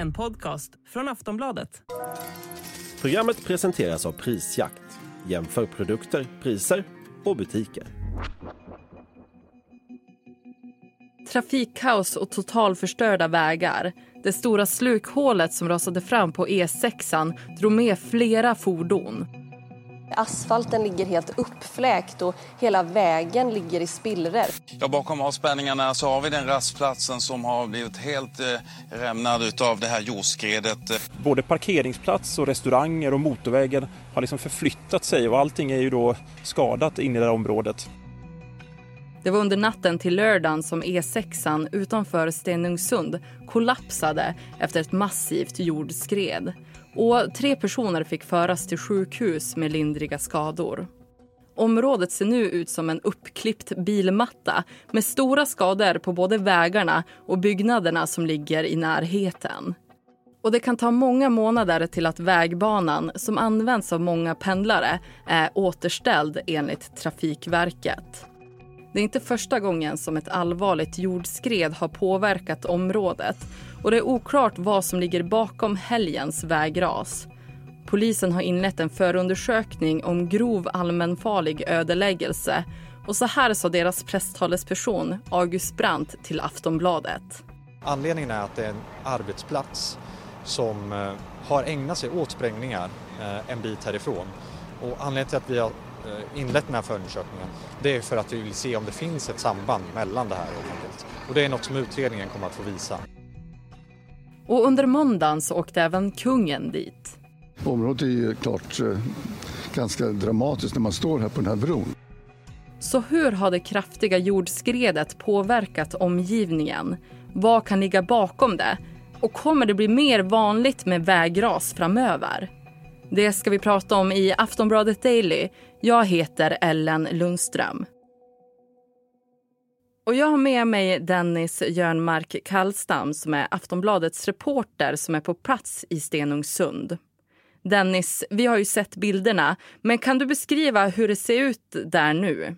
En podcast från Aftonbladet. Programmet presenteras av Prisjakt. Jämför produkter, priser och butiker. Trafikkaos och totalförstörda vägar. Det stora slukhålet som rasade fram på E6 drog med flera fordon. Asfalten ligger helt uppfläkt och hela vägen ligger i spillror. Ja, bakom avspärrningarna så har vi den rastplatsen som har blivit helt eh, rämnad av det här jordskredet. Både parkeringsplats och restauranger och motorvägen har liksom förflyttat sig och allting är ju då skadat in i det här området. Det var under natten till lördagen som E6 utanför Stenungsund kollapsade efter ett massivt jordskred. Och tre personer fick föras till sjukhus med lindriga skador. Området ser nu ut som en uppklippt bilmatta med stora skador på både vägarna och byggnaderna som ligger i närheten. Och det kan ta många månader till att vägbanan, som används av många pendlare, är återställd enligt Trafikverket. Det är inte första gången som ett allvarligt jordskred har påverkat området och det är oklart vad som ligger bakom helgens vägras. Polisen har inlett en förundersökning om grov allmänfarlig ödeläggelse och så här sa deras presstalesperson August Brandt till Aftonbladet. Anledningen är att det är en arbetsplats som eh, har ägnat sig åt sprängningar eh, en bit härifrån. Och anledningen till att vi har eh, inlett den här förundersökningen det är för att vi vill se om det finns ett samband mellan det här Och det är något som utredningen kommer att få visa. Och under måndagen så åkte även kungen dit. Området är ju klart eh, ganska dramatiskt när man står här på den här bron. Så hur har det kraftiga jordskredet påverkat omgivningen? Vad kan ligga bakom det? Och kommer det bli mer vanligt med vägras framöver? Det ska vi prata om i Aftonbladet Daily. Jag heter Ellen Lundström. Och jag har med mig Dennis Jörnmark Kallstam som är Aftonbladets reporter som är på plats i Stenungsund. Dennis, vi har ju sett bilderna, men kan du beskriva hur det ser ut där nu?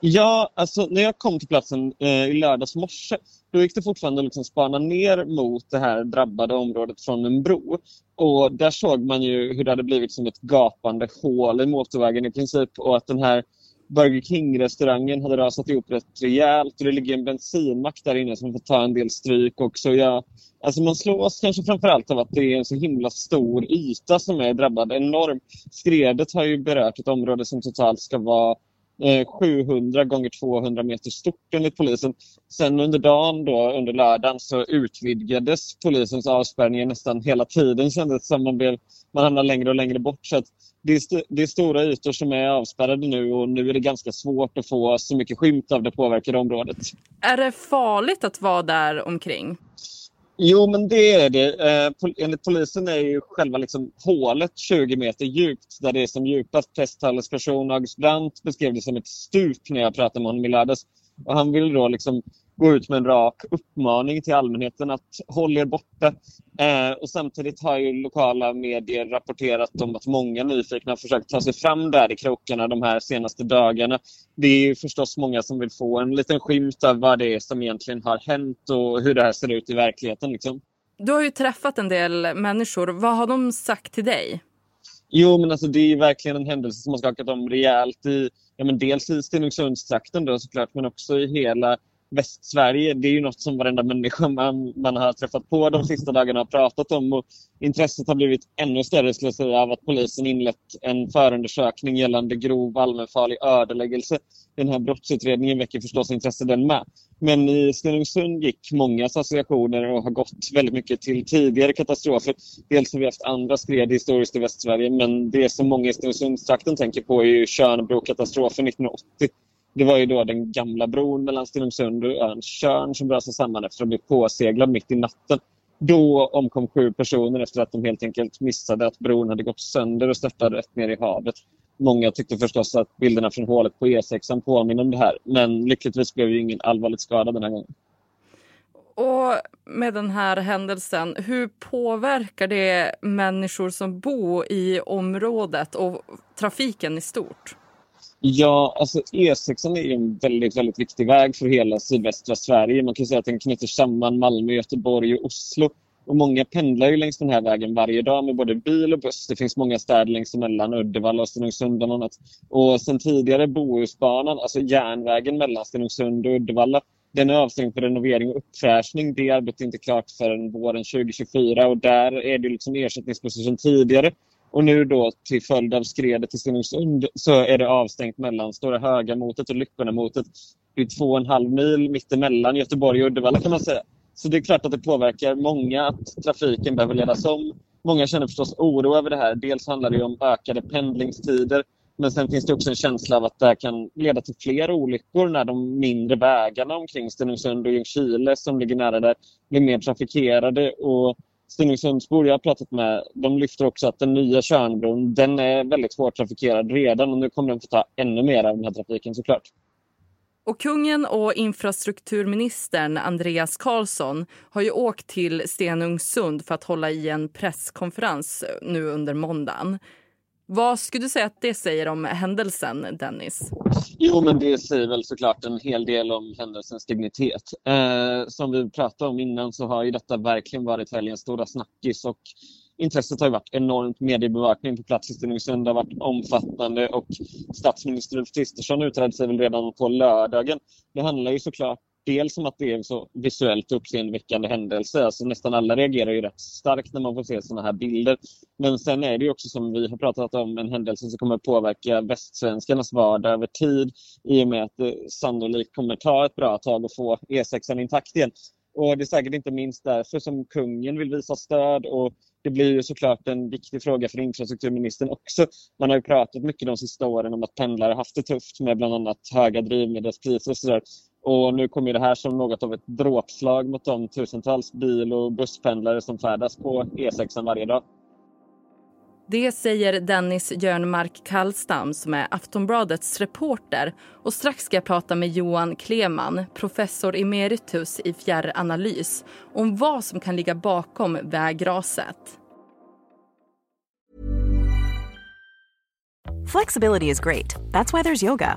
Ja, alltså när jag kom till platsen eh, i lördags morse då gick det fortfarande att liksom spana ner mot det här drabbade området från en bro. Och där såg man ju hur det hade blivit som ett gapande hål i motorvägen i princip och att den här Burger King-restaurangen hade rasat ihop rätt rejält och det ligger en bensinmack där inne som får ta en del stryk också. Ja, alltså man slås kanske framförallt av att det är en så himla stor yta som är drabbad. Enorm. Skredet har ju berört ett område som totalt ska vara Eh, 700 gånger 200 meter stort enligt polisen. Sen under dagen, då, under lördagen, så utvidgades polisens avspärrningar nästan hela tiden. kändes som man, blev, man hamnade längre och längre bort. Så det, är st det är stora ytor som är avspärrade nu och nu är det ganska svårt att få så mycket skymt av det påverkade området. Är det farligt att vara där omkring? Jo, men det är det. Eh, enligt polisen är ju själva liksom hålet 20 meter djupt där det är som djupast. Presstalesperson August Brandt beskrev det som ett stup när jag pratade med honom i lördags. Och han vill då liksom gå ut med en rak uppmaning till allmänheten att håll er borta. Eh, och samtidigt har ju lokala medier rapporterat om att många nyfikna har försökt ta sig fram där i krokarna de här senaste dagarna. Det är ju förstås många som vill få en liten skymt av vad det är som egentligen har hänt och hur det här ser ut i verkligheten. Liksom. Du har ju träffat en del människor. Vad har de sagt till dig? Jo, men alltså det är verkligen en händelse som har skakat om rejält i ja, men dels i Stenungsundstrakten då såklart, men också i hela Västsverige. Det är ju något som varenda människa man, man har träffat på de sista dagarna har pratat om. Och intresset har blivit ännu större skulle jag säga, av att polisen inlett en förundersökning gällande grov allmänfarlig ödeläggelse. Den här brottsutredningen väcker förstås intresse den med. Men i Stenungsund gick många associationer och har gått väldigt mycket till tidigare katastrofer. Dels har vi haft andra skred historiskt i Västsverige men det som många i Stenungsundstrakten tänker på är ju Tjörnbrokatastrofen 1980 det var ju då den gamla bron mellan Stenungsund och ön Tjörn som brast samman efter att ha blivit påseglad mitt i natten. Då omkom sju personer efter att de helt enkelt missade att bron hade gått sönder och störtade rätt ner i havet. Många tyckte förstås att bilderna från hålet på E6 påminner om det här. Men lyckligtvis blev ju ingen allvarligt skadad den här gången. Och med den här händelsen, hur påverkar det människor som bor i området och trafiken i stort? Ja, alltså E6 är en väldigt, väldigt viktig väg för hela sydvästra Sverige. Man kan säga att den knyter samman Malmö, Göteborg och Oslo. Och många pendlar ju längs den här vägen varje dag med både bil och buss. Det finns många städer längs emellan, Uddevalla och Stenungsund bland annat. Och sen tidigare Bohusbanan, alltså järnvägen mellan Stenungsund och Uddevalla, den är avstängd för renovering och uppfräschning. Det arbetet är inte klart förrän våren 2024 och där är det liksom ersättningsbussar sedan tidigare. Och nu då till följd av skredet i Stenungsund så är det avstängt mellan Stora Högamotet och Lyckonamotet. Det är två och en halv mil mittemellan Göteborg och Uddevalla kan man säga. Så det är klart att det påverkar många att trafiken behöver ledas om. Många känner förstås oro över det här. Dels handlar det om ökade pendlingstider. Men sen finns det också en känsla av att det här kan leda till fler olyckor när de mindre vägarna omkring Stenungsund och Ljungskile som ligger nära där blir mer trafikerade. Och Stenungsundsbor jag har pratat med de lyfter också att den nya Tjörnbron den är väldigt hårt trafikerad redan och nu kommer den få ta ännu mer av den här trafiken såklart. Och kungen och infrastrukturministern Andreas Karlsson har ju åkt till Stenungsund för att hålla i en presskonferens nu under måndagen. Vad skulle du säga att det säger om händelsen, Dennis? Jo, men det säger väl såklart en hel del om händelsens dignitet. Eh, som vi pratade om innan så har ju detta verkligen varit helgens stora snackis och intresset har ju varit enormt. Mediebevakning på plats i Stenungsund har varit omfattande och statsminister Ulf Kristersson utredde sig väl redan på lördagen. Det handlar ju såklart dels om att det är en så visuellt uppseendeväckande händelse. Alltså nästan alla reagerar ju rätt starkt när man får se sådana här bilder. Men sen är det ju också som vi har pratat om en händelse som kommer att påverka västsvenskarnas vardag över tid i och med att det sannolikt kommer ta ett bra tag att få E6 intakt igen. Och det är säkert inte minst därför som kungen vill visa stöd och det blir ju såklart en viktig fråga för infrastrukturministern också. Man har ju pratat mycket de sista åren om att pendlare haft det tufft med bland annat höga drivmedelspriser och sådär. Och nu kommer det här som något av ett dråpslag mot de tusentals bil och busspendlare som färdas på E6 varje dag. Det säger Dennis Jörnmark Kallstam som är Aftonbladets reporter. Och strax ska jag prata med Johan Kleman, professor emeritus i fjärranalys om vad som kan ligga bakom vägraset. Flexibility is great. That's why there's yoga.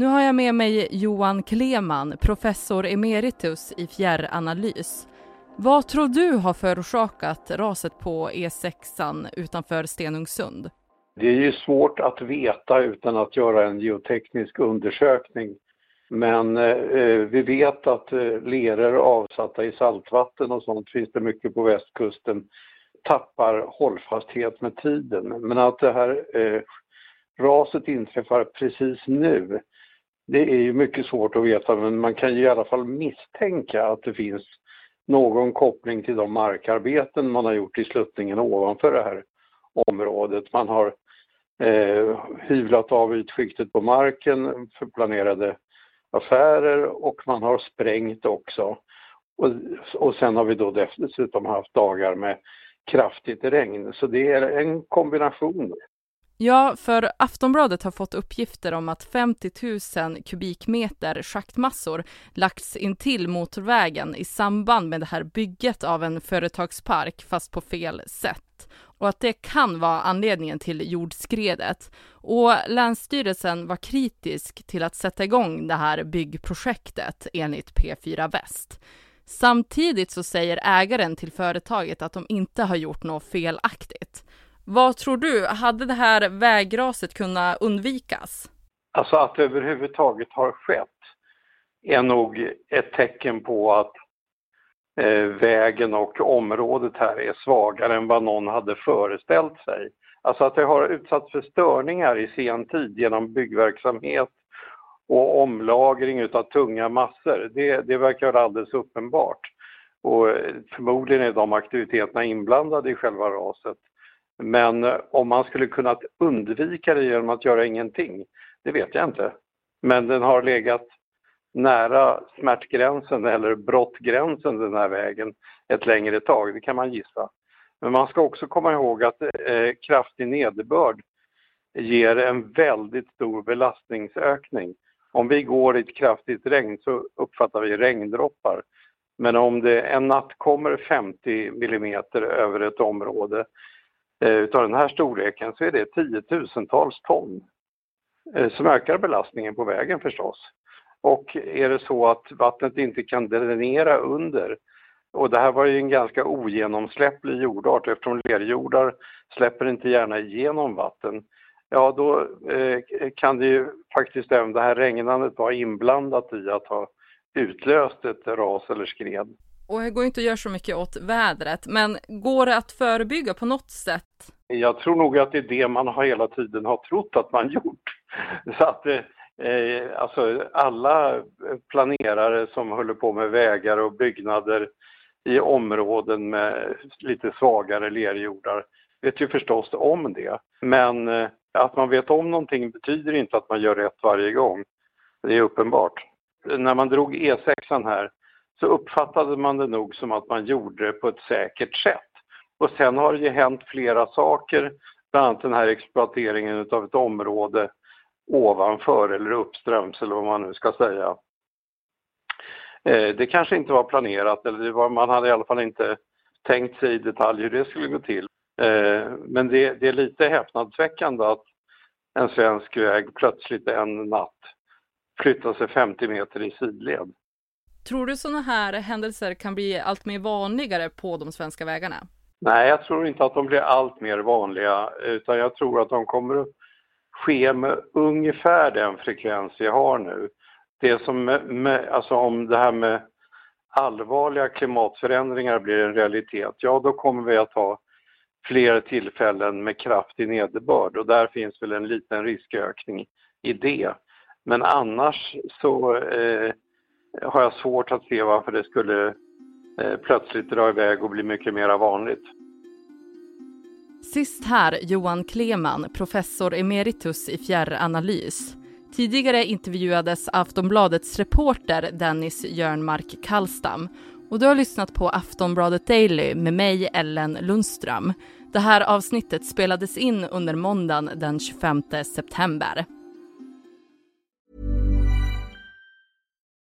Nu har jag med mig Johan Kleman, professor emeritus i fjärranalys. Vad tror du har förorsakat raset på E6 utanför Stenungsund? Det är ju svårt att veta utan att göra en geoteknisk undersökning. Men eh, vi vet att eh, leror avsatta i saltvatten och sånt finns det mycket på västkusten tappar hållfasthet med tiden. Men att det här eh, raset inträffar precis nu det är ju mycket svårt att veta men man kan ju i alla fall misstänka att det finns någon koppling till de markarbeten man har gjort i sluttningen ovanför det här området. Man har eh, hyvlat av ytskiktet på marken för planerade affärer och man har sprängt också. Och, och sen har vi då dessutom haft dagar med kraftigt regn så det är en kombination. Ja, för Aftonbladet har fått uppgifter om att 50 000 kubikmeter schaktmassor lagts in till motorvägen i samband med det här bygget av en företagspark fast på fel sätt och att det kan vara anledningen till jordskredet. Och Länsstyrelsen var kritisk till att sätta igång det här byggprojektet enligt P4 Väst. Samtidigt så säger ägaren till företaget att de inte har gjort något felaktigt. Vad tror du, hade det här vägraset kunnat undvikas? Alltså att det överhuvudtaget har skett är nog ett tecken på att eh, vägen och området här är svagare än vad någon hade föreställt sig. Alltså att det har utsatts för störningar i sen tid genom byggverksamhet och omlagring av tunga massor. Det, det verkar alldeles uppenbart. Och eh, förmodligen är de aktiviteterna inblandade i själva raset. Men eh, om man skulle kunnat undvika det genom att göra ingenting, det vet jag inte. Men den har legat nära smärtgränsen eller brottgränsen den här vägen ett längre tag, det kan man gissa. Men man ska också komma ihåg att eh, kraftig nederbörd ger en väldigt stor belastningsökning. Om vi går i ett kraftigt regn så uppfattar vi regndroppar. Men om det en natt kommer 50 mm över ett område Eh, utav den här storleken så är det tiotusentals ton eh, som ökar belastningen på vägen förstås. Och är det så att vattnet inte kan dränera under och det här var ju en ganska ogenomsläpplig jordart eftersom lerjordar släpper inte gärna igenom vatten. Ja, då eh, kan det ju faktiskt även det här regnandet vara inblandat i att ha utlöst ett ras eller skred. Och det går inte att göra så mycket åt vädret, men går det att förebygga på något sätt? Jag tror nog att det är det man har hela tiden har trott att man gjort. Så att eh, eh, alltså alla planerare som håller på med vägar och byggnader i områden med lite svagare lerjordar vet ju förstås om det. Men eh, att man vet om någonting betyder inte att man gör rätt varje gång. Det är uppenbart. När man drog E6 här så uppfattade man det nog som att man gjorde det på ett säkert sätt. Och sen har det ju hänt flera saker, bland annat den här exploateringen av ett område ovanför eller uppströms eller vad man nu ska säga. Eh, det kanske inte var planerat eller var, man hade i alla fall inte tänkt sig i detalj hur det skulle gå till. Eh, men det, det är lite häpnadsväckande att en svensk väg plötsligt en natt flyttar sig 50 meter i sidled. Tror du sådana här händelser kan bli allt mer vanligare på de svenska vägarna? Nej, jag tror inte att de blir allt mer vanliga utan jag tror att de kommer att ske med ungefär den frekvens vi har nu det som, med, alltså om det här med allvarliga klimatförändringar blir en realitet, ja då kommer vi att ha fler tillfällen med kraftig nederbörd och där finns väl en liten riskökning i det. Men annars så eh, har jag svårt att se varför det skulle eh, plötsligt dra iväg och bli mycket mer vanligt. Sist här Johan Kleman, professor emeritus i fjärranalys. Tidigare intervjuades Aftonbladets reporter Dennis Jörnmark Kallstam och du har lyssnat på Aftonbladet Daily med mig, Ellen Lundström. Det här avsnittet spelades in under måndagen den 25 september.